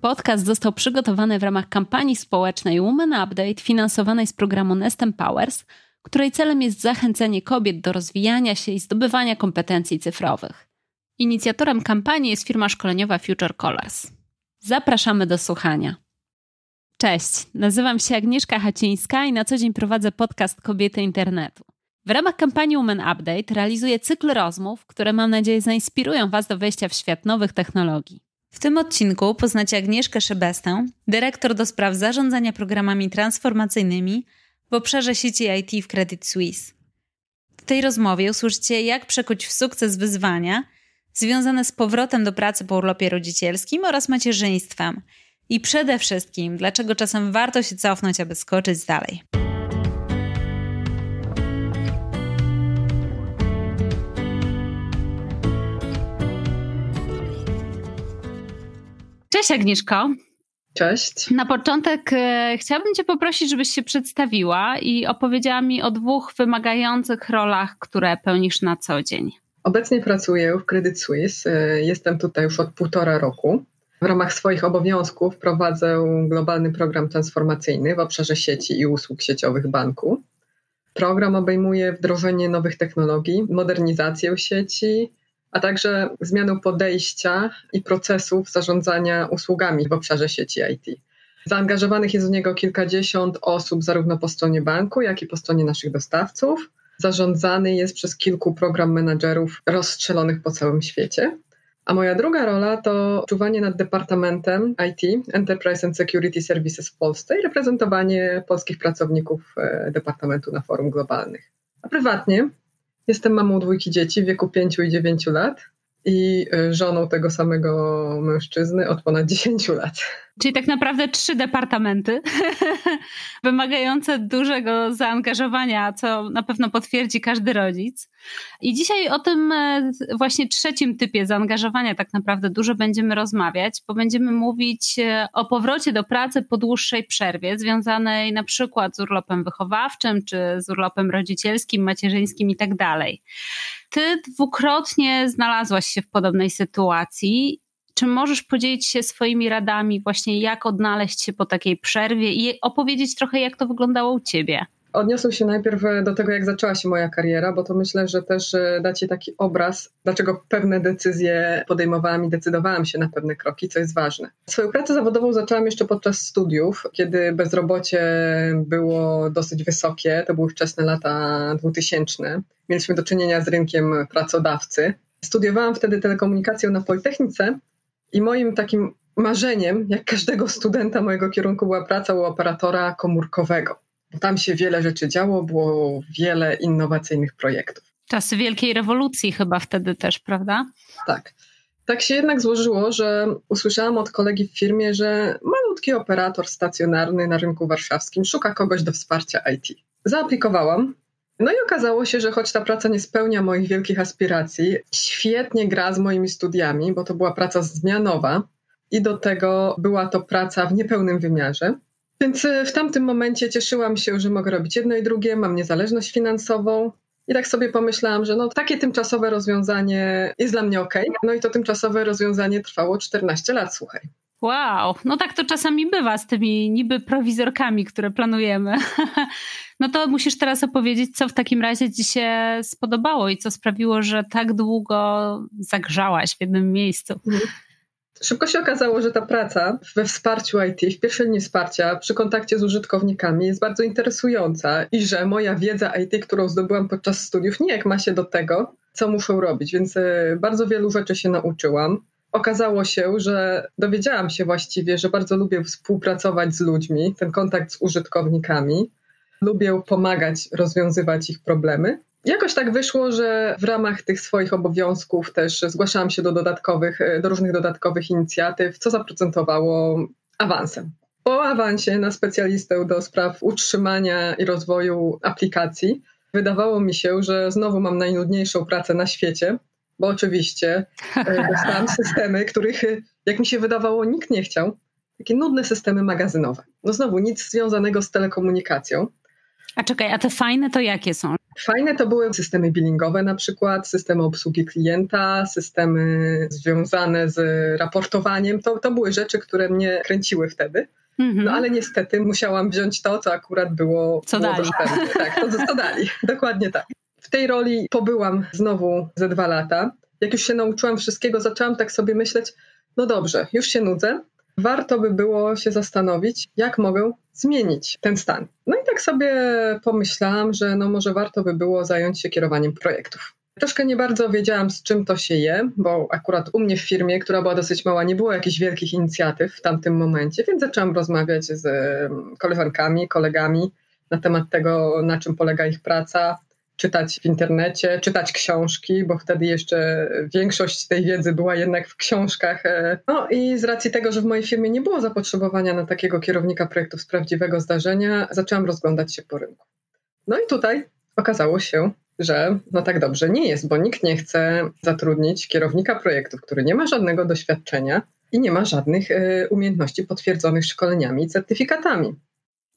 Podcast został przygotowany w ramach kampanii społecznej Women Update finansowanej z programu Nest Empowers, której celem jest zachęcenie kobiet do rozwijania się i zdobywania kompetencji cyfrowych. Inicjatorem kampanii jest firma szkoleniowa Future Colors. Zapraszamy do słuchania. Cześć, nazywam się Agnieszka Hacińska i na co dzień prowadzę podcast Kobiety Internetu. W ramach kampanii Women Update realizuję cykl rozmów, które mam nadzieję zainspirują Was do wejścia w świat nowych technologii. W tym odcinku poznacie Agnieszkę Szebestę, dyrektor do spraw zarządzania programami transformacyjnymi w obszarze sieci IT w Credit Suisse. W tej rozmowie usłyszycie, jak przekuć w sukces wyzwania związane z powrotem do pracy po urlopie rodzicielskim oraz macierzyństwem. I przede wszystkim, dlaczego czasem warto się cofnąć, aby skoczyć dalej. Cześć Agnieszko. Cześć. Na początek e, chciałabym Cię poprosić, żebyś się przedstawiła i opowiedziała mi o dwóch wymagających rolach, które pełnisz na co dzień. Obecnie pracuję w Credit Suisse. E, jestem tutaj już od półtora roku. W ramach swoich obowiązków prowadzę globalny program transformacyjny w obszarze sieci i usług sieciowych banku. Program obejmuje wdrożenie nowych technologii, modernizację sieci, a także zmianę podejścia i procesów zarządzania usługami w obszarze sieci IT. Zaangażowanych jest w niego kilkadziesiąt osób, zarówno po stronie banku, jak i po stronie naszych dostawców. Zarządzany jest przez kilku program menedżerów rozstrzelonych po całym świecie. A moja druga rola to czuwanie nad departamentem IT, Enterprise and Security Services w Polsce i reprezentowanie polskich pracowników e, departamentu na forum globalnych. A prywatnie Jestem mamą dwójki dzieci w wieku 5 i 9 lat i y, żoną tego samego mężczyzny od ponad 10 lat. Czyli tak naprawdę trzy departamenty wymagające dużego zaangażowania, co na pewno potwierdzi każdy rodzic. I dzisiaj o tym e, właśnie trzecim typie zaangażowania tak naprawdę dużo będziemy rozmawiać, bo będziemy mówić e, o powrocie do pracy po dłuższej przerwie, związanej na przykład z urlopem wychowawczym, czy z urlopem rodzicielskim, macierzyńskim i tak dalej. Ty dwukrotnie znalazłaś się w podobnej sytuacji czy możesz podzielić się swoimi radami, właśnie jak odnaleźć się po takiej przerwie i opowiedzieć trochę, jak to wyglądało u ciebie? Odniosę się najpierw do tego, jak zaczęła się moja kariera, bo to myślę, że też e, da Ci taki obraz, dlaczego pewne decyzje podejmowałam i decydowałam się na pewne kroki, co jest ważne. Swoją pracę zawodową zaczęłam jeszcze podczas studiów, kiedy bezrobocie było dosyć wysokie, to były wczesne lata 2000. Mieliśmy do czynienia z rynkiem pracodawcy. Studiowałam wtedy telekomunikację na Politechnice i moim takim marzeniem, jak każdego studenta mojego kierunku, była praca u operatora komórkowego. Bo tam się wiele rzeczy działo, było wiele innowacyjnych projektów. Czasy wielkiej rewolucji chyba wtedy też, prawda? Tak. Tak się jednak złożyło, że usłyszałam od kolegi w firmie, że malutki operator stacjonarny na rynku warszawskim szuka kogoś do wsparcia IT. Zaaplikowałam, no i okazało się, że choć ta praca nie spełnia moich wielkich aspiracji, świetnie gra z moimi studiami, bo to była praca zmianowa i do tego była to praca w niepełnym wymiarze. Więc e, w tamtym momencie cieszyłam się, że mogę robić jedno i drugie, mam niezależność finansową. I tak sobie pomyślałam, że no, takie tymczasowe rozwiązanie jest dla mnie ok. No i to tymczasowe rozwiązanie trwało 14 lat, słuchaj. Wow, no tak to czasami bywa z tymi niby prowizorkami, które planujemy. No to musisz teraz opowiedzieć, co w takim razie ci się spodobało i co sprawiło, że tak długo zagrzałaś w jednym miejscu. Mhm. Szybko się okazało, że ta praca we wsparciu IT, w pierwszej linii wsparcia, przy kontakcie z użytkownikami jest bardzo interesująca i że moja wiedza IT, którą zdobyłam podczas studiów, nijak ma się do tego, co muszę robić, więc e, bardzo wielu rzeczy się nauczyłam. Okazało się, że dowiedziałam się właściwie, że bardzo lubię współpracować z ludźmi, ten kontakt z użytkownikami. Lubię pomagać rozwiązywać ich problemy. Jakoś tak wyszło, że w ramach tych swoich obowiązków też zgłaszałam się do dodatkowych, do różnych dodatkowych inicjatyw, co zaprocentowało awansem. Po awansie na specjalistę do spraw utrzymania i rozwoju aplikacji wydawało mi się, że znowu mam najnudniejszą pracę na świecie, bo oczywiście e, dostałam systemy, których, jak mi się wydawało, nikt nie chciał. Takie nudne systemy magazynowe. No znowu nic związanego z telekomunikacją. A czekaj, a te fajne to jakie są? Fajne to były systemy billingowe na przykład, systemy obsługi klienta, systemy związane z raportowaniem. To, to były rzeczy, które mnie kręciły wtedy. Mhm. No ale niestety musiałam wziąć to, co akurat było, co było dostępne. Tak, to co dali. Dokładnie tak. W tej roli pobyłam znowu ze dwa lata. Jak już się nauczyłam wszystkiego, zaczęłam tak sobie myśleć, no dobrze, już się nudzę, warto by było się zastanowić, jak mogę zmienić ten stan. No i tak sobie pomyślałam, że no może warto by było zająć się kierowaniem projektów. Troszkę nie bardzo wiedziałam, z czym to się je, bo akurat u mnie w firmie, która była dosyć mała, nie było jakichś wielkich inicjatyw w tamtym momencie, więc zaczęłam rozmawiać z koleżankami, kolegami na temat tego, na czym polega ich praca, czytać w internecie, czytać książki, bo wtedy jeszcze większość tej wiedzy była jednak w książkach. E, no i z racji tego, że w mojej firmie nie było zapotrzebowania na takiego kierownika projektów z prawdziwego zdarzenia, zaczęłam rozglądać się po rynku. No i tutaj okazało się, że no tak dobrze nie jest, bo nikt nie chce zatrudnić kierownika projektów, który nie ma żadnego doświadczenia i nie ma żadnych e, umiejętności potwierdzonych szkoleniami i certyfikatami.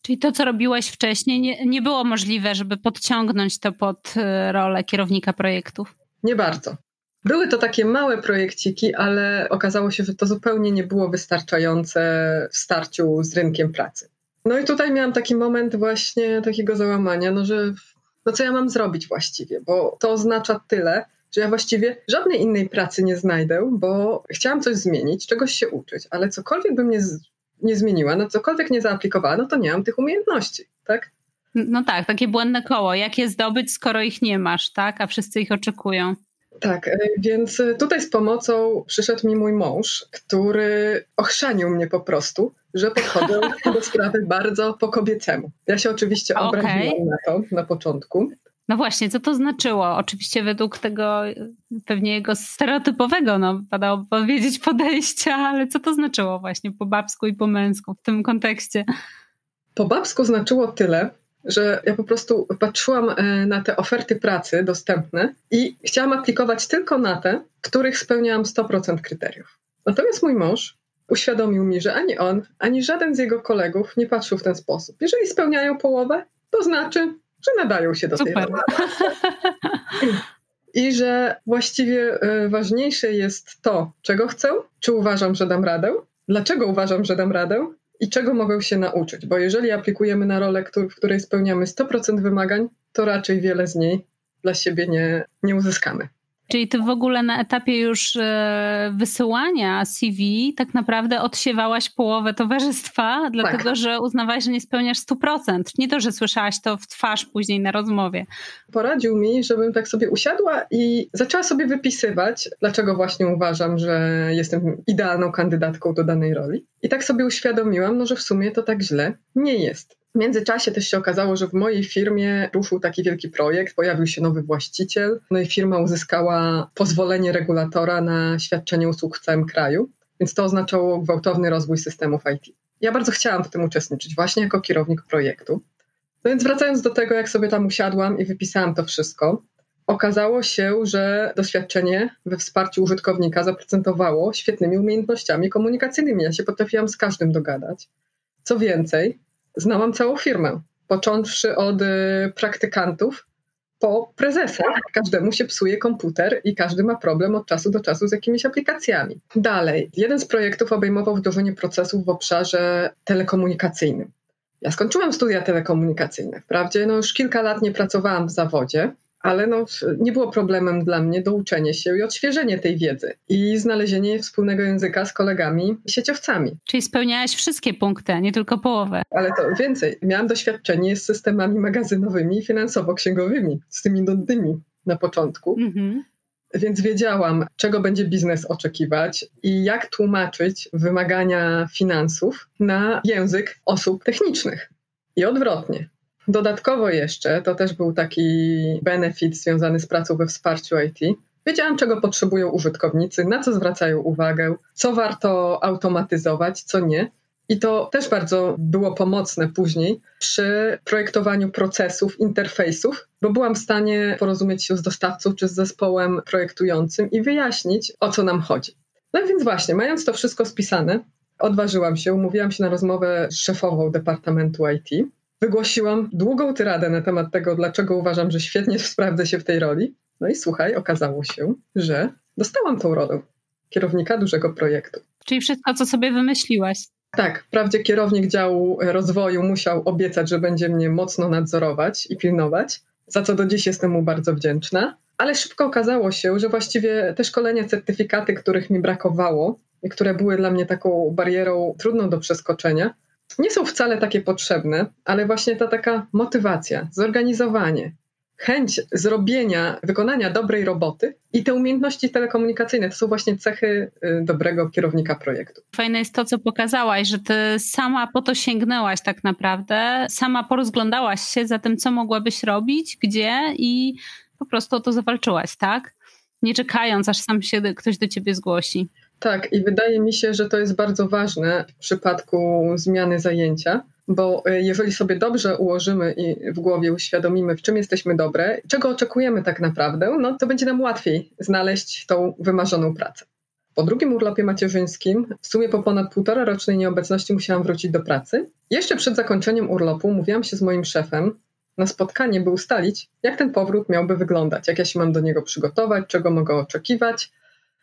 Czyli to, co robiłeś wcześniej, nie, nie było możliwe, żeby podciągnąć to pod e, rolę kierownika projektów? Nie bardzo. Były to takie małe projekciki, ale okazało się, że to zupełnie nie było wystarczające w starciu z rynkiem pracy. No i tutaj miałam taki moment właśnie takiego załamania, no że no co ja mam zrobić właściwie, bo to oznacza tyle, że ja właściwie żadnej innej pracy nie znajdę, bo chciałam coś zmienić, czegoś się uczyć, ale cokolwiek by mnie nie zmieniła, no cokolwiek nie zaaplikowała, no to nie mam tych umiejętności, tak? No tak, takie błędne koło. Jak je zdobyć, skoro ich nie masz, tak? A wszyscy ich oczekują. Tak, e, więc tutaj z pomocą przyszedł mi mój mąż, który ochrzanił mnie po prostu, że podchodzę do sprawy bardzo po kobiecemu. Ja się oczywiście obraziłam okay. na to na początku. No właśnie, co to znaczyło? Oczywiście według tego pewnie jego stereotypowego, no padało powiedzieć podejścia, ale co to znaczyło właśnie po babsku i po męsku w tym kontekście? Po babsku znaczyło tyle, że ja po prostu patrzyłam e, na te oferty pracy dostępne i chciałam aplikować tylko na te, których spełniałam 100% kryteriów. Natomiast mój mąż uświadomił mi, że ani on, ani żaden z jego kolegów nie patrzył w ten sposób. Jeżeli spełniają połowę, to znaczy, że nadają się do Super. tej roli. I że właściwie e, ważniejsze jest to, czego chcę, czy uważam, że dam radę, dlaczego uważam, że dam radę i czego mogę się nauczyć. Bo jeżeli aplikujemy na rolę, w której spełniamy 100% wymagań, to raczej wiele z niej dla siebie nie, nie uzyskamy. Czyli ty w ogóle na etapie już e, wysyłania CV tak naprawdę odsiewałaś połowę towarzystwa, dlatego tak. że uznawałaś, że nie spełniasz 100%. Nie to, że słyszałaś to w twarz później na rozmowie. Poradził mi, żebym tak sobie usiadła i zaczęła sobie wypisywać, dlaczego właśnie uważam, że jestem idealną kandydatką do danej roli. I tak sobie uświadomiłam, no, że w sumie to tak źle nie jest. W międzyczasie też się okazało, że w mojej firmie ruszył taki wielki projekt, pojawił się nowy właściciel, no i firma uzyskała pozwolenie regulatora na świadczenie usług w całym kraju, więc to oznaczało gwałtowny rozwój systemów IT. Ja bardzo chciałam w tym uczestniczyć, właśnie jako kierownik projektu. No więc wracając do tego, jak sobie tam usiadłam i wypisałam to wszystko, okazało się, że doświadczenie we wsparciu użytkownika zaprocentowało świetnymi umiejętnościami komunikacyjnymi. Ja się potrafiłam z każdym dogadać. Co więcej, znałam całą firmę, począwszy od y, praktykantów po prezesa. Każdemu się psuje komputer i każdy ma problem od czasu do czasu z jakimiś aplikacjami. Dalej, jeden z projektów obejmował wdrożenie procesów w obszarze telekomunikacyjnym. Ja skończyłam studia telekomunikacyjne. Wprawdzie no już kilka lat nie pracowałam w zawodzie, ale no, nie było problemem dla mnie douczenie się i odświeżenie tej wiedzy i znalezienie wspólnego języka z kolegami sieciowcami. Czyli spełniałaś wszystkie punkty, a nie tylko połowę. Ale to więcej. Miałam doświadczenie z systemami magazynowymi i finansowo-księgowymi, z tymi nudnymi na początku. Mhm. Więc wiedziałam, czego będzie biznes oczekiwać i jak tłumaczyć wymagania finansów na język osób technicznych. I odwrotnie. Dodatkowo jeszcze, to też był taki benefit związany z pracą we wsparciu IT. Wiedziałam, czego potrzebują użytkownicy, na co zwracają uwagę, co warto automatyzować, co nie. I to też bardzo było pomocne później przy projektowaniu procesów, interfejsów, bo byłam w stanie porozumieć się z dostawcą czy z zespołem projektującym i wyjaśnić, o co nam chodzi. No więc właśnie, mając to wszystko spisane, odważyłam się, umówiłam się na rozmowę z szefową Departamentu IT Wygłosiłam długą tyradę na temat tego, dlaczego uważam, że świetnie sprawdzę się w tej roli. No i słuchaj, okazało się, że dostałam tą rolę kierownika dużego projektu. Czyli wszystko, co sobie wymyśliłaś. Tak, wprawdzie kierownik działu rozwoju musiał obiecać, że będzie mnie mocno nadzorować i pilnować, za co do dziś jestem mu bardzo wdzięczna. Ale szybko okazało się, że właściwie te szkolenia, certyfikaty, których mi brakowało i które były dla mnie taką barierą trudną do przeskoczenia, nie są wcale takie potrzebne, ale właśnie ta taka motywacja, zorganizowanie, chęć zrobienia, wykonania dobrej roboty i te umiejętności telekomunikacyjne to są właśnie cechy y, dobrego kierownika projektu. Fajne jest to, co pokazałaś, że ty sama po to sięgnęłaś tak naprawdę, sama porozglądałaś się za tym, co mogłabyś robić, gdzie i po prostu o to zawalczyłaś, tak? Nie czekając, aż sam się ktoś do ciebie zgłosi. Tak, i wydaje mi się, że to jest bardzo ważne w przypadku zmiany zajęcia, bo e, jeżeli sobie dobrze ułożymy i w głowie uświadomimy, w czym jesteśmy dobre, czego oczekujemy tak naprawdę, no to będzie nam łatwiej znaleźć tą wymarzoną pracę. Po drugim urlopie macierzyńskim, w sumie po ponad półtora rocznej nieobecności musiałam wrócić do pracy. Jeszcze przed zakończeniem urlopu mówiłam się z moim szefem na spotkanie, by ustalić, jak ten powrót miałby wyglądać, jak ja się mam do niego przygotować, czego mogę oczekiwać.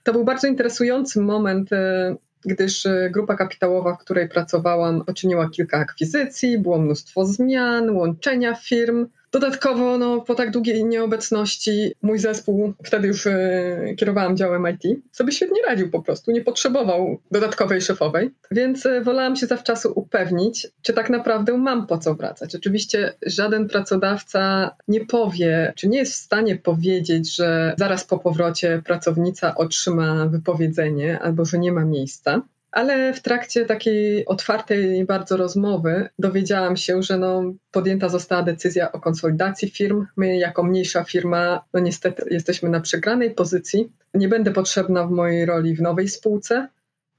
To był bardzo interesujący moment e, gdyż e, grupa kapitałowa, w której pracowałam, poczyniła kilka akwizycji, było mnóstwo zmian, łączenia firm. Dodatkowo, no, po tak długiej nieobecności, mój zespół, wtedy już e, kierowałam działem IT, sobie świetnie radził po prostu, nie potrzebował dodatkowej szefowej, więc e, wolałam się zawczasu upewnić, czy tak naprawdę mam po co wracać. Oczywiście żaden pracodawca nie powie, czy nie jest w stanie powiedzieć, że zaraz po powrocie pracownica otrzyma wypowiedzenie albo że nie ma miejsca. Ale w trakcie takiej otwartej bardzo rozmowy dowiedziałam się, że no, podjęta została decyzja o konsolidacji firm. My, jako mniejsza firma, no niestety jesteśmy na przegranej pozycji. Nie będę potrzebna w mojej roli w nowej spółce,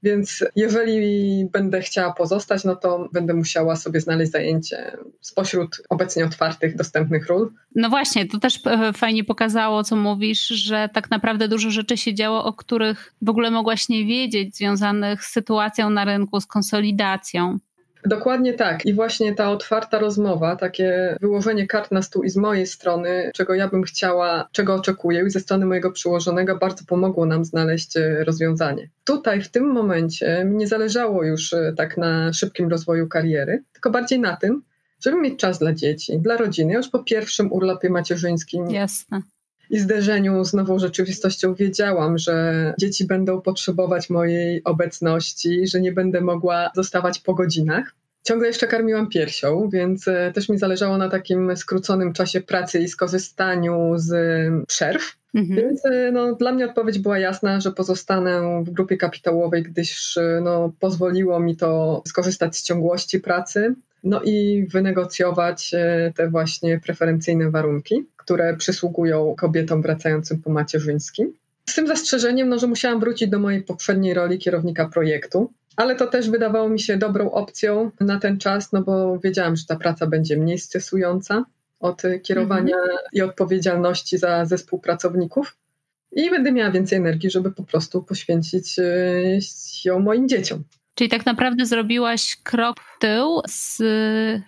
więc jeżeli będę chciała pozostać, no to będę musiała sobie znaleźć zajęcie spośród obecnie otwartych, dostępnych ról. No właśnie, to też e, fajnie pokazało, co mówisz, że tak naprawdę dużo rzeczy się działo, o których w ogóle mogłaś nie wiedzieć, związanych z sytuacją na rynku, z konsolidacją. Dokładnie tak. I właśnie ta otwarta rozmowa, takie wyłożenie kart na stół i z mojej strony, czego ja bym chciała, czego oczekuję, i ze strony mojego przyłożonego, bardzo pomogło nam znaleźć e, rozwiązanie. Tutaj, w tym momencie, mi nie zależało już e, tak na szybkim rozwoju kariery, tylko bardziej na tym, żeby mieć czas dla dzieci, dla rodziny. już po pierwszym urlopie macierzyńskim. Jasne i zderzeniu z nową rzeczywistością wiedziałam, że dzieci będą potrzebować mojej obecności, że nie będę mogła zostawać po godzinach. Ciągle jeszcze karmiłam piersią, więc e, też mi zależało na takim skróconym czasie pracy i skorzystaniu z przerw. Mhm. Więc e, no, dla mnie odpowiedź była jasna, że pozostanę w grupie kapitałowej, gdyż e, no, pozwoliło mi to skorzystać z ciągłości pracy, no i wynegocjować te właśnie preferencyjne warunki które przysługują kobietom wracającym po macierzyńskim. Z tym zastrzeżeniem, no, że musiałam wrócić do mojej poprzedniej roli kierownika projektu, ale to też wydawało mi się dobrą opcją na ten czas, no bo wiedziałam, że ta praca będzie mniej stresująca od kierowania mhm. i odpowiedzialności za zespół pracowników. I będę miała więcej energii, żeby po prostu poświęcić e, ją moim dzieciom. Czyli tak naprawdę zrobiłaś krok w tył z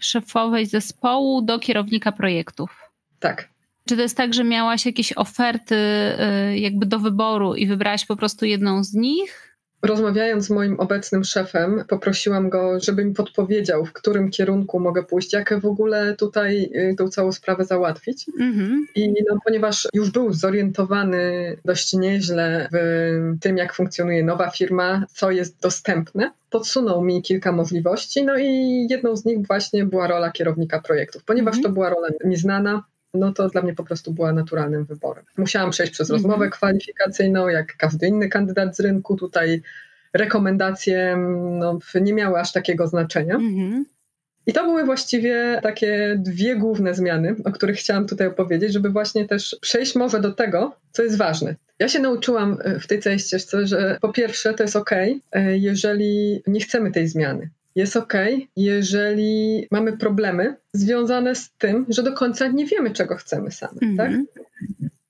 szefowej zespołu do kierownika projektów. Tak. Czy to jest tak, że miałaś jakieś oferty y, jakby do wyboru i wybrałaś po prostu jedną z nich? Rozmawiając z moim obecnym szefem, poprosiłam go, żeby mi podpowiedział, w którym kierunku mogę pójść, jak w ogóle tutaj y, tą całą sprawę załatwić. Mm-hmm. I no, ponieważ już był zorientowany dość nieźle w tym, jak funkcjonuje nowa firma, co jest dostępne, podsunął mi kilka możliwości, no i jedną z nich właśnie była rola kierownika projektów. Ponieważ mm-hmm. to była rola mi znana, no to dla mnie po prostu była naturalnym wyborem. Musiałam przejść przez rozmowę mhm. kwalifikacyjną, jak każdy inny kandydat z rynku. Tutaj rekomendacje no, nie miały aż takiego znaczenia. Mhm. I to były właściwie takie dwie główne zmiany, o których chciałam tutaj opowiedzieć, żeby właśnie też przejść może do tego, co jest ważne. Ja się nauczyłam w tej całej ścieżce, że po pierwsze to jest ok, e, jeżeli nie chcemy tej zmiany jest ok, jeżeli mamy problemy związane z tym, że do końca nie wiemy, czego chcemy sami, mm -hmm. tak?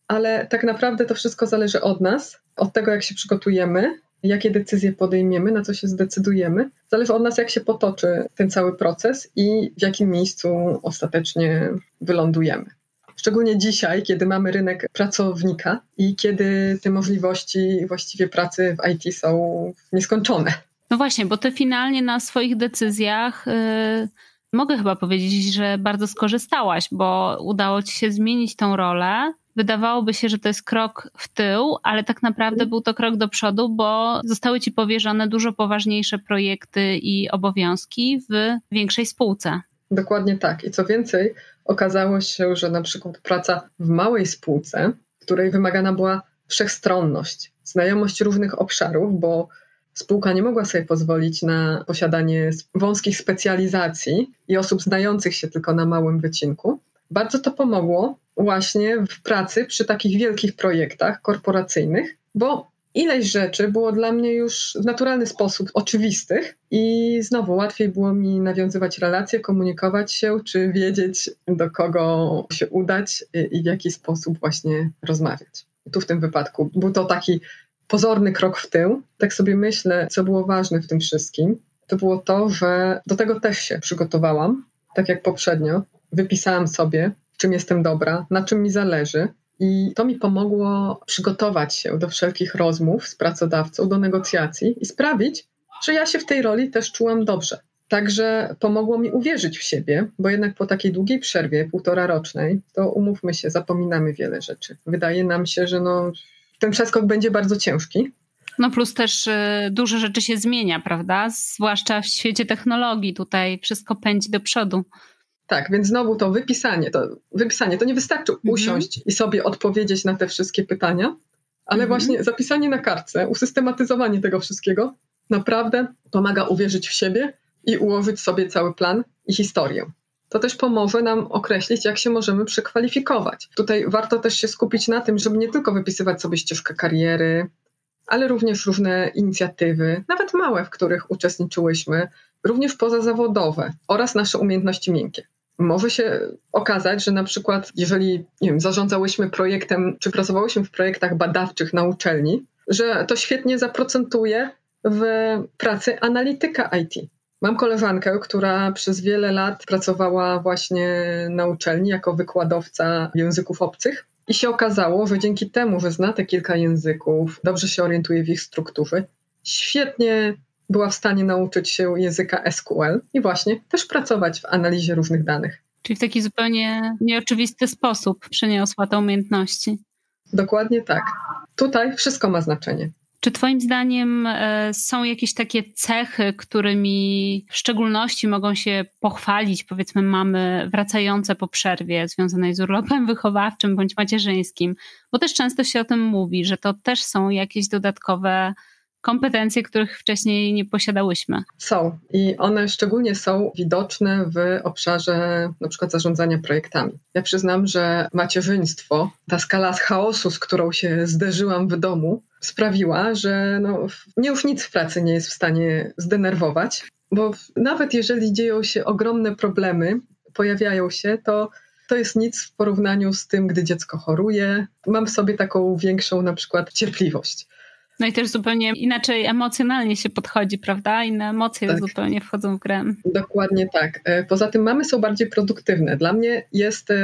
Ale tak naprawdę to wszystko zależy od nas, od tego, jak się przygotujemy jakie decyzje podejmiemy, na co się zdecydujemy. Zależy od nas, jak się potoczy ten cały proces i w jakim miejscu ostatecznie wylądujemy. Szczególnie dzisiaj, kiedy mamy rynek pracownika i kiedy te możliwości właściwie pracy w IT są nieskończone. No właśnie, bo ty finalnie na swoich decyzjach. Yy mogę chyba powiedzieć, że bardzo skorzystałaś, bo udało ci się zmienić tą rolę. Wydawałoby się, że to jest krok w tył, ale tak naprawdę był to krok do przodu, bo zostały ci powierzone dużo poważniejsze projekty i obowiązki w większej spółce. Dokładnie tak. I co więcej, okazało się, że na przykład praca w małej spółce, której wymagana była wszechstronność, znajomość różnych obszarów, bo spółka nie mogła sobie pozwolić na posiadanie wąskich specjalizacji i osób znających się tylko na małym wycinku. Bardzo to pomogło właśnie w pracy przy takich wielkich projektach korporacyjnych, bo ileś rzeczy było dla mnie już w naturalny sposób oczywistych i znowu łatwiej było mi nawiązywać relacje, komunikować się, czy wiedzieć, do kogo się udać i w jaki sposób właśnie rozmawiać. Tu w tym wypadku był to taki pozorny krok w tył. Tak sobie myślę, co było ważne w tym wszystkim, to było to, że do tego też się przygotowałam, tak jak poprzednio. Wypisałam sobie, czym jestem dobra, na czym mi zależy. I to mi pomogło przygotować się do wszelkich rozmów z pracodawcą, do negocjacji i sprawić, że ja się w tej roli też czułam dobrze. Także pomogło mi uwierzyć w siebie, bo jednak po takiej długiej przerwie, półtora rocznej, to umówmy się, zapominamy wiele rzeczy. Wydaje nam się, że no, ten przeskok będzie bardzo ciężki. No plus też y, dużo rzeczy się zmienia, prawda? Zwłaszcza w świecie technologii. Tutaj wszystko pędzi do przodu. Tak, więc znowu to wypisanie, to wypisanie, to nie wystarczy mhm. usiąść i sobie odpowiedzieć na te wszystkie pytania, ale mhm. właśnie zapisanie na kartce, usystematyzowanie tego wszystkiego naprawdę pomaga uwierzyć w siebie i ułożyć sobie cały plan i historię to też pomoże nam określić, jak się możemy przekwalifikować. Tutaj warto też się skupić na tym, żeby nie tylko wypisywać sobie ścieżkę kariery, ale również różne inicjatywy, nawet małe, w których uczestniczyłyśmy, również pozazawodowe oraz nasze umiejętności miękkie. Może się okazać, że na przykład, jeżeli nie wiem, zarządzałyśmy projektem, czy pracowałyśmy w projektach badawczych na uczelni, że to świetnie zaprocentuje w pracy analityka IT. Mam koleżankę, która przez wiele lat pracowała właśnie na uczelni jako wykładowca języków obcych. I się okazało, że dzięki temu, że zna te kilka języków, dobrze się orientuje w ich strukturze, świetnie była w stanie nauczyć się języka SQL i właśnie też pracować w analizie różnych danych. Czyli w taki zupełnie nieoczywisty sposób przeniosła te umiejętności. Dokładnie tak. Tutaj wszystko ma znaczenie. Czy Twoim zdaniem e, są jakieś takie cechy, którymi w szczególności mogą się pochwalić, powiedzmy, mamy wracające po przerwie związanej z urlopem wychowawczym bądź macierzyńskim? Bo też często się o tym mówi, że to też są jakieś dodatkowe kompetencje, których wcześniej nie posiadałyśmy. Są i one szczególnie są widoczne w obszarze na przykład zarządzania projektami. Ja przyznam, że macierzyństwo, ta skala chaosu, z którą się zderzyłam w domu, sprawiła, że no, mnie już nic w pracy nie jest w stanie zdenerwować, bo nawet jeżeli dzieją się ogromne problemy, pojawiają się, to to jest nic w porównaniu z tym, gdy dziecko choruje. Mam w sobie taką większą na przykład cierpliwość. No i też zupełnie inaczej emocjonalnie się podchodzi, prawda? Inne emocje tak. zupełnie wchodzą w grę. Dokładnie tak. E, poza tym mamy są bardziej produktywne. Dla mnie jest e,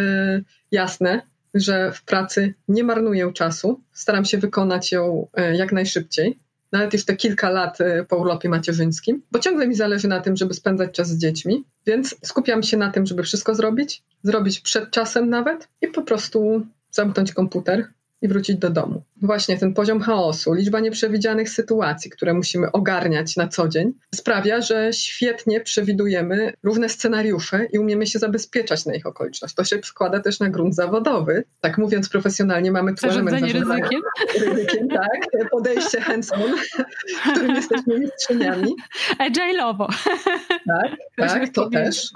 jasne, że w pracy nie marnuję czasu. Staram się wykonać ją e, jak najszybciej. Nawet już te kilka lat po urlopie macierzyńskim, bo ciągle mi zależy na tym, żeby spędzać czas z dziećmi, więc skupiam się na tym, żeby wszystko zrobić, zrobić przed czasem nawet i po prostu zamknąć komputer, i wrócić do domu. Właśnie ten poziom chaosu, liczba nieprzewidzianych sytuacji, które musimy ogarniać na co dzień, sprawia, że świetnie przewidujemy różne scenariusze i umiemy się zabezpieczać na ich okoliczność. To się składa też na grunt zawodowy. Tak mówiąc profesjonalnie, mamy tu element ryzykiem. ryzykiem. Tak, podejście hands-on, w którym jesteśmy mistrzyniami. Agile'owo. Tak, tak, to też.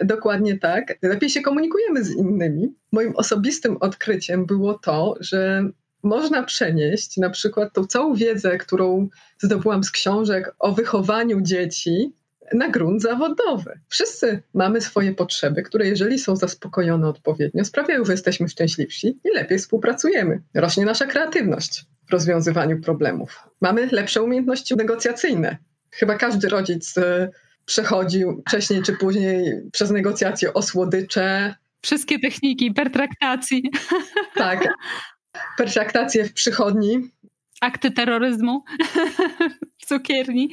Dokładnie tak. Lepiej się komunikujemy z innymi. Moim osobistym odkryciem było to, że można przenieść na przykład tą całą wiedzę, którą zdobyłam z książek o wychowaniu dzieci na grunt zawodowy. Wszyscy mamy swoje potrzeby, które jeżeli są zaspokojone odpowiednio, sprawiają, że jesteśmy szczęśliwsi i lepiej współpracujemy. Rośnie nasza kreatywność w rozwiązywaniu problemów. Mamy lepsze umiejętności negocjacyjne. Chyba każdy rodzic e, przechodził wcześniej czy później przez negocjacje o słodycze. Wszystkie techniki pertraktacji. Tak. Pertraktacje w przychodni. Akty terroryzmu w cukierni.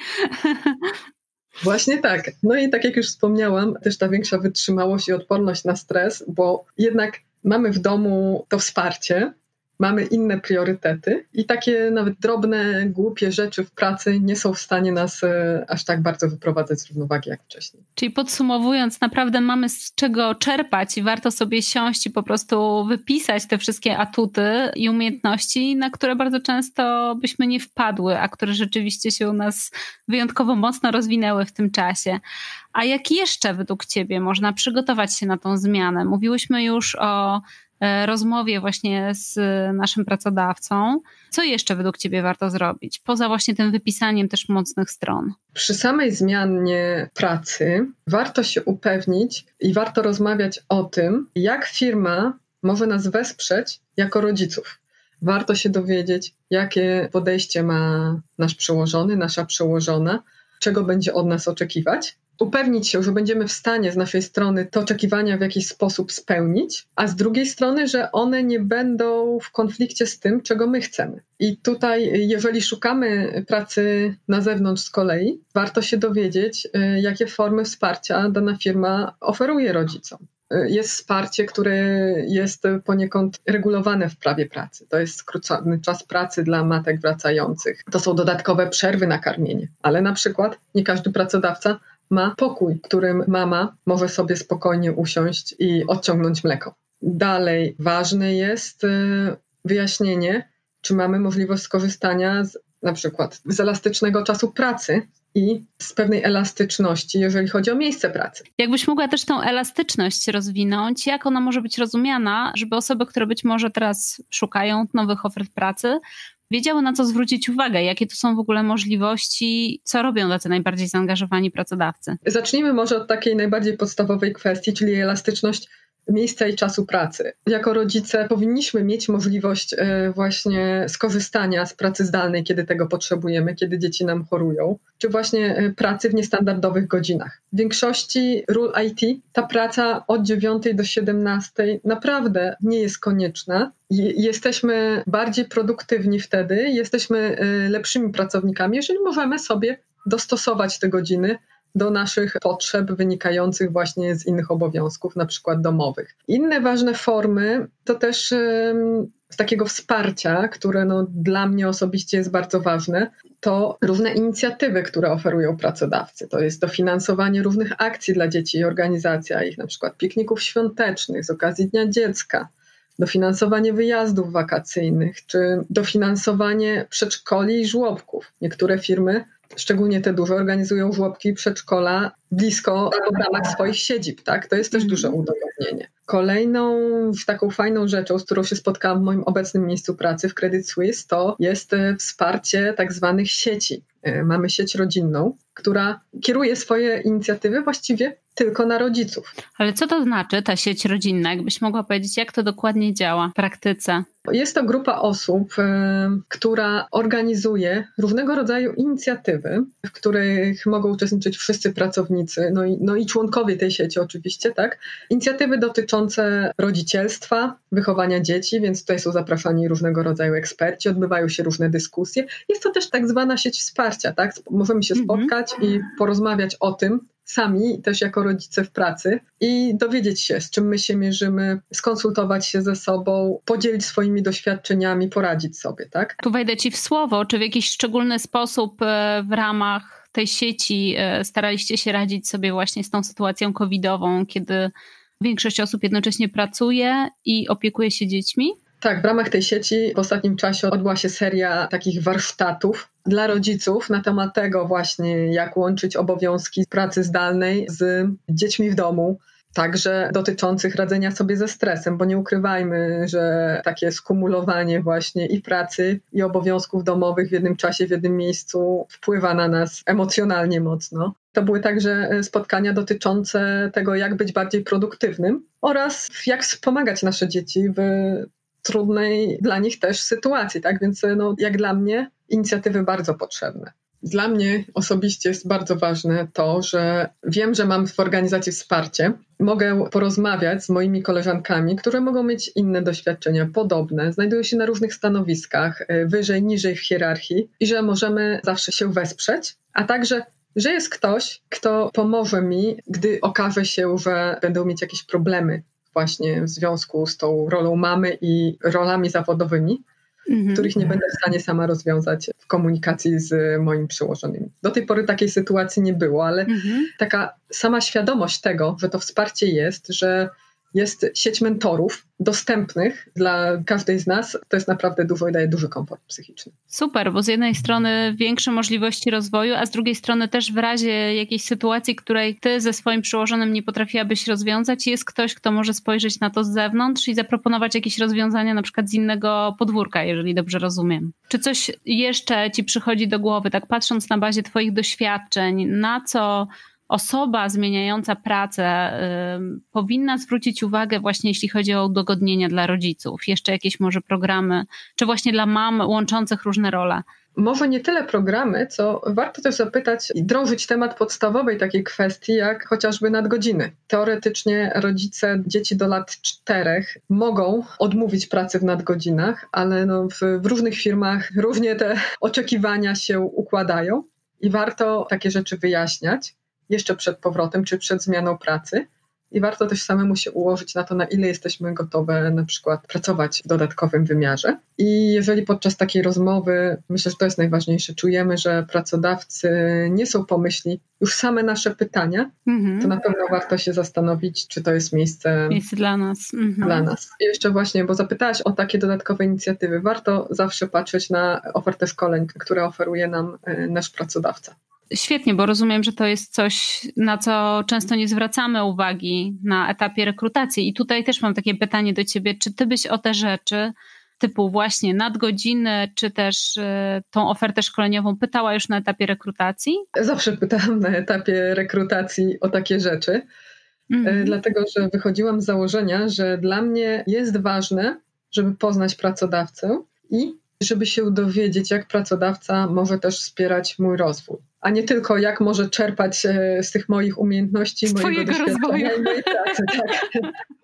Właśnie tak. No i tak jak już wspomniałam, też ta większa wytrzymałość i odporność na stres, bo jednak mamy w domu to wsparcie, mamy inne priorytety i takie nawet drobne, głupie rzeczy w pracy nie są w stanie nas e, aż tak bardzo wyprowadzać z równowagi jak wcześniej. Czyli podsumowując, naprawdę mamy z czego czerpać i warto sobie siąść i po prostu wypisać te wszystkie atuty i umiejętności, na które bardzo często byśmy nie wpadły, a które rzeczywiście się u nas wyjątkowo mocno rozwinęły w tym czasie. A jak jeszcze według Ciebie można przygotować się na tą zmianę? Mówiłyśmy już o E, rozmowie właśnie z naszym pracodawcą. Co jeszcze według Ciebie warto zrobić, poza właśnie tym wypisaniem też mocnych stron? Przy samej zmianie pracy warto się upewnić i warto rozmawiać o tym, jak firma może nas wesprzeć jako rodziców. Warto się dowiedzieć, jakie podejście ma nasz przełożony, nasza przełożona, czego będzie od nas oczekiwać, upewnić się, że będziemy w stanie z naszej strony te oczekiwania w jakiś sposób spełnić, a z drugiej strony, że one nie będą w konflikcie z tym, czego my chcemy. I tutaj, jeżeli szukamy pracy na zewnątrz z kolei, warto się dowiedzieć, y, jakie formy wsparcia dana firma oferuje rodzicom y, jest wsparcie, które jest poniekąd regulowane w prawie pracy. To jest skrócony czas pracy dla matek wracających. To są dodatkowe przerwy na karmienie, ale na przykład nie każdy pracodawca ma pokój, w którym mama może sobie spokojnie usiąść i odciągnąć mleko. Dalej ważne jest y, wyjaśnienie, czy mamy możliwość skorzystania z, na przykład z elastycznego czasu pracy i z pewnej elastyczności, jeżeli chodzi o miejsce pracy. Jakbyś mogła też tą elastyczność rozwinąć, jak ona może być rozumiana, żeby osoby, które być może teraz szukają nowych ofert pracy, wiedziały na co zwrócić uwagę, jakie tu są w ogóle możliwości, co robią tacy najbardziej zaangażowani pracodawcy. Zacznijmy może od takiej najbardziej podstawowej kwestii, czyli elastyczność miejsca i czasu pracy. Jako rodzice powinniśmy mieć możliwość e, właśnie skorzystania z pracy zdalnej, kiedy tego potrzebujemy, kiedy dzieci nam chorują, czy właśnie e, pracy w niestandardowych godzinach. W większości ról IT ta praca od 9 do 17 naprawdę nie jest konieczna. Jesteśmy bardziej produktywni wtedy, jesteśmy e, lepszymi pracownikami, jeżeli możemy sobie dostosować te godziny do naszych potrzeb wynikających właśnie z innych obowiązków, na przykład domowych. Inne ważne formy to też z takiego wsparcia, które no, dla mnie osobiście jest bardzo ważne, to różne inicjatywy, które oferują pracodawcy. To jest dofinansowanie różnych akcji dla dzieci i organizacja ich, na przykład pikników świątecznych z okazji Dnia Dziecka, dofinansowanie wyjazdów wakacyjnych, czy dofinansowanie przedszkoli i żłobków. Niektóre firmy szczególnie te duże, organizują żłobki przedszkola blisko albo w ramach swoich siedzib, tak? To jest też duże mhm. udogodnienie. Kolejną taką fajną rzeczą, z którą się spotkałam w moim obecnym miejscu pracy w Credit Suisse, to jest e, wsparcie tak zwanych sieci. E, mamy sieć rodzinną, która kieruje swoje inicjatywy właściwie tylko na rodziców. Ale co to znaczy ta sieć rodzinna? Jakbyś mogła powiedzieć, jak to dokładnie działa w praktyce? Jest to grupa osób, e, która organizuje różnego rodzaju inicjatywy, w których mogą uczestniczyć wszyscy pracownicy, no i, no i członkowie tej sieci oczywiście, tak? Inicjatywy dotyczące rodzicielstwa, wychowania dzieci, więc tutaj są zapraszani różnego rodzaju eksperci, odbywają się różne dyskusje. Jest to też tak zwana sieć wsparcia, tak? Możemy się mhm. spotkać i porozmawiać o tym, sami, też jako rodzice w pracy i dowiedzieć się, z czym my się mierzymy, skonsultować się ze sobą, podzielić swoimi doświadczeniami, poradzić sobie, tak? Tu wejdę Ci w słowo, czy w jakiś szczególny sposób e, w ramach tej sieci e, staraliście się radzić sobie właśnie z tą sytuacją covidową, kiedy większość osób jednocześnie pracuje i opiekuje się dziećmi? Tak, w ramach tej sieci w ostatnim czasie odbyła się seria takich warsztatów dla rodziców na temat tego właśnie, jak łączyć obowiązki pracy zdalnej z dziećmi w domu, także dotyczących radzenia sobie ze stresem, bo nie ukrywajmy, że takie skumulowanie właśnie i pracy, i obowiązków domowych w jednym czasie, w jednym miejscu wpływa na nas emocjonalnie mocno. To były także spotkania dotyczące tego, jak być bardziej produktywnym oraz jak wspomagać nasze dzieci w trudnej dla nich też sytuacji, tak? Więc no, jak dla mnie inicjatywy bardzo potrzebne. Dla mnie osobiście jest bardzo ważne to, że wiem, że mam w organizacji wsparcie. Mogę porozmawiać z moimi koleżankami, które mogą mieć inne doświadczenia, podobne, znajdują się na różnych stanowiskach, y, wyżej, niżej w hierarchii i że możemy zawsze się wesprzeć, a także że jest ktoś, kto pomoże mi, gdy okaże się, że będą mieć jakieś problemy właśnie w związku z tą rolą mamy i rolami zawodowymi mhm. których nie będę w stanie sama rozwiązać w komunikacji z moim przełożonymi. Do tej pory takiej sytuacji nie było, ale mhm. taka sama świadomość tego, że to wsparcie jest, że jest sieć mentorów dostępnych dla każdej z nas, to jest naprawdę dużo i daje duży komfort psychiczny. Super, bo z jednej strony większe możliwości rozwoju, a z drugiej strony też w razie jakiejś sytuacji, której ty ze swoim przełożonym nie potrafiłabyś rozwiązać, jest ktoś, kto może spojrzeć na to z zewnątrz i zaproponować jakieś rozwiązania na przykład z innego podwórka, jeżeli dobrze rozumiem. Czy coś jeszcze ci przychodzi do głowy, tak patrząc na bazie twoich doświadczeń, na co osoba zmieniająca pracę y, powinna zwrócić uwagę właśnie jeśli chodzi o udogodnienia dla rodziców, jeszcze jakieś może programy, czy właśnie dla mam łączących różne role? Może nie tyle programy, co warto też zapytać i drążyć temat podstawowej takiej kwestii, jak chociażby nadgodziny. Teoretycznie rodzice dzieci do lat czterech mogą odmówić pracy w nadgodzinach, ale no w, w różnych firmach różnie te oczekiwania się układają i warto takie rzeczy wyjaśniać jeszcze przed powrotem czy przed zmianą pracy. I warto też samemu się ułożyć na to, na ile jesteśmy gotowe na przykład pracować w dodatkowym wymiarze. I jeżeli podczas takiej rozmowy, myślę, że to jest najważniejsze, czujemy, że pracodawcy nie są pomyśli już same nasze pytania, mhm. to na pewno warto się zastanowić, czy to jest miejsce, miejsce dla nas. Mhm. Dla nas. I jeszcze właśnie, bo zapytałaś o takie dodatkowe inicjatywy. Warto zawsze patrzeć na ofertę szkoleń, które oferuje nam e, nasz pracodawca. Świetnie, bo rozumiem, że to jest coś, na co często nie zwracamy uwagi na etapie rekrutacji. I tutaj też mam takie pytanie do ciebie, czy ty byś o te rzeczy typu właśnie nadgodziny, czy też y, tą ofertę szkoleniową pytała już na etapie rekrutacji? Zawsze pytałam na etapie rekrutacji o takie rzeczy, mm. dlatego że wychodziłam z założenia, że dla mnie jest ważne, żeby poznać pracodawcę i żeby się dowiedzieć, jak pracodawca może też wspierać mój rozwój a nie tylko jak może czerpać e, z tych moich umiejętności, z mojego rozwoju. i mojej pracy. Tak.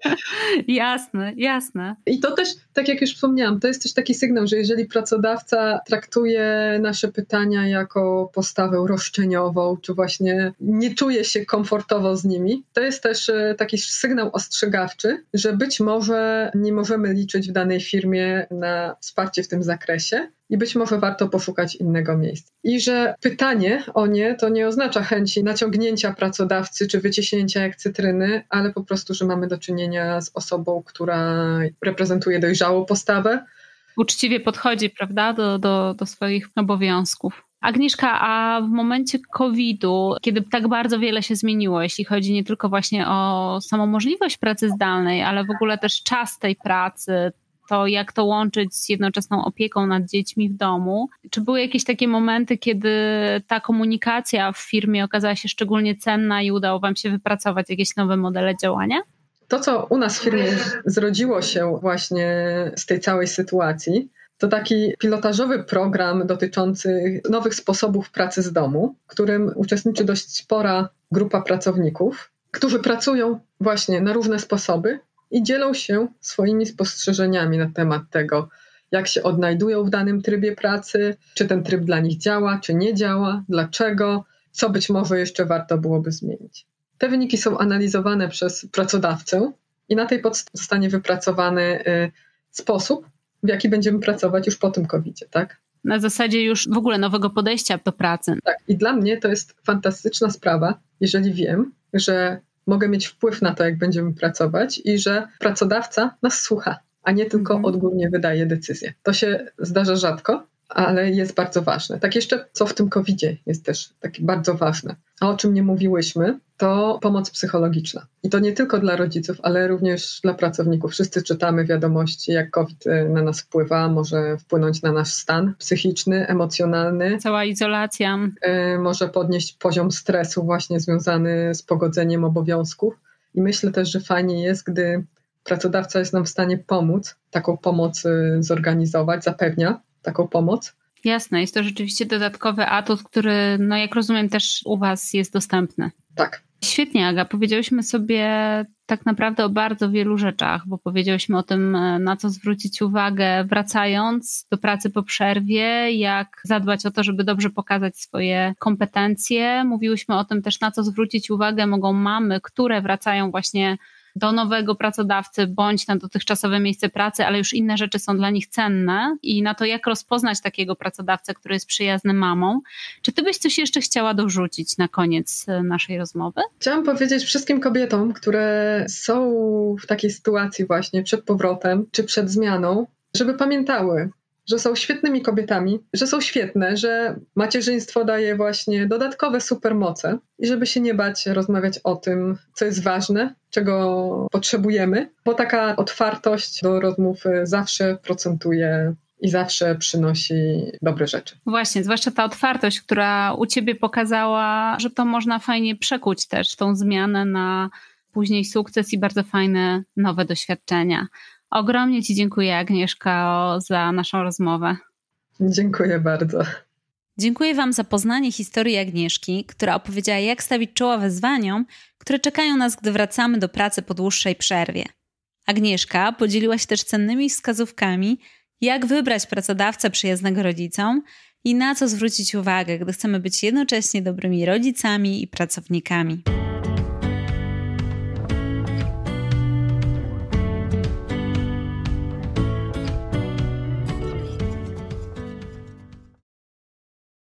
jasne, jasne. I to też, tak jak już wspomniałam, to jest też taki sygnał, że jeżeli pracodawca traktuje nasze pytania jako postawę roszczeniową, czy właśnie nie czuje się komfortowo z nimi, to jest też e, taki sygnał ostrzegawczy, że być może nie możemy liczyć w danej firmie na wsparcie w tym zakresie i być może warto poszukać innego miejsca. I że pytanie o nie to nie oznacza chęci naciągnięcia pracodawcy czy wyciśnięcia jak cytryny, ale po prostu, że mamy do czynienia z osobą, która reprezentuje dojrzałą postawę. Uczciwie podchodzi, prawda, do, do, do swoich obowiązków. Agnieszka, a w momencie COVID-u, kiedy tak bardzo wiele się zmieniło, jeśli chodzi nie tylko właśnie o samą możliwość pracy zdalnej, ale w ogóle też czas tej pracy, to jak to łączyć z jednoczesną opieką nad dziećmi w domu. Czy były jakieś takie momenty, kiedy ta komunikacja w firmie okazała się szczególnie cenna i udało Wam się wypracować jakieś nowe modele działania? To, co u nas w firmie zrodziło się właśnie z tej całej sytuacji, to taki pilotażowy program dotyczący nowych sposobów pracy z domu, w którym uczestniczy dość spora grupa pracowników, którzy pracują właśnie na różne sposoby i dzielą się swoimi spostrzeżeniami na temat tego, jak się odnajdują w danym trybie pracy, czy ten tryb dla nich działa, czy nie działa, dlaczego, co być może jeszcze warto byłoby zmienić. Te wyniki są analizowane przez pracodawcę i na tej podstawie zostanie wypracowany y, sposób, w jaki będziemy pracować już po tym covid tak? Na zasadzie już w ogóle nowego podejścia do pracy. Tak, i dla mnie to jest fantastyczna sprawa, jeżeli wiem, że mogę mieć wpływ na to, jak będziemy pracować i że pracodawca nas słucha, a nie tylko mhm. odgórnie wydaje decyzje. To się zdarza rzadko, ale jest bardzo ważne. Tak jeszcze, co w tym COVID-zie jest też takie bardzo ważne, a o czym nie mówiłyśmy, to pomoc psychologiczna. I to nie tylko dla rodziców, ale również dla pracowników. Wszyscy czytamy wiadomości, jak COVID y, na nas wpływa, może wpłynąć na nasz stan psychiczny, emocjonalny. Cała izolacja. Y, może podnieść poziom stresu właśnie związany z pogodzeniem obowiązków. I myślę też, że fajnie jest, gdy pracodawca jest nam w stanie pomóc, taką pomoc y, zorganizować, zapewnia taką pomoc. Jasne, jest to rzeczywiście dodatkowy atut, który, no jak rozumiem, też u Was jest dostępny. Tak. Świetnie, Aga. Powiedziałyśmy sobie tak naprawdę o bardzo wielu rzeczach, bo powiedziałyśmy o tym, e, na co zwrócić uwagę, wracając do pracy po przerwie, jak zadbać o to, żeby dobrze pokazać swoje kompetencje. Mówiłyśmy o tym też, na co zwrócić uwagę mogą mamy, które wracają właśnie do nowego pracodawcy bądź na dotychczasowe miejsce pracy, ale już inne rzeczy są dla nich cenne i na to, jak rozpoznać takiego pracodawcę, który jest przyjazny mamą. Czy ty byś coś jeszcze chciała dorzucić na koniec e, naszej rozmowy? Chciałam powiedzieć wszystkim kobietom, które są w takiej sytuacji właśnie przed powrotem czy przed zmianą, żeby pamiętały, że są świetnymi kobietami, że są świetne, że macierzyństwo daje właśnie dodatkowe supermoce i żeby się nie bać rozmawiać o tym, co jest ważne, czego potrzebujemy, bo taka otwartość do rozmów zawsze procentuje i zawsze przynosi dobre rzeczy. Właśnie, zwłaszcza ta otwartość, która u ciebie pokazała, że to można fajnie przekuć też tą zmianę na później sukces i bardzo fajne nowe doświadczenia. Ogromnie Ci dziękuję, Agnieszka, za naszą rozmowę. Dziękuję bardzo. Dziękuję Wam za poznanie historii Agnieszki, która opowiedziała, jak stawić czoła wyzwaniom, które czekają nas, gdy wracamy do pracy po dłuższej przerwie. Agnieszka podzieliła się też cennymi wskazówkami, jak wybrać pracodawcę przyjaznego rodzicom i na co zwrócić uwagę, gdy chcemy być jednocześnie dobrymi rodzicami i pracownikami.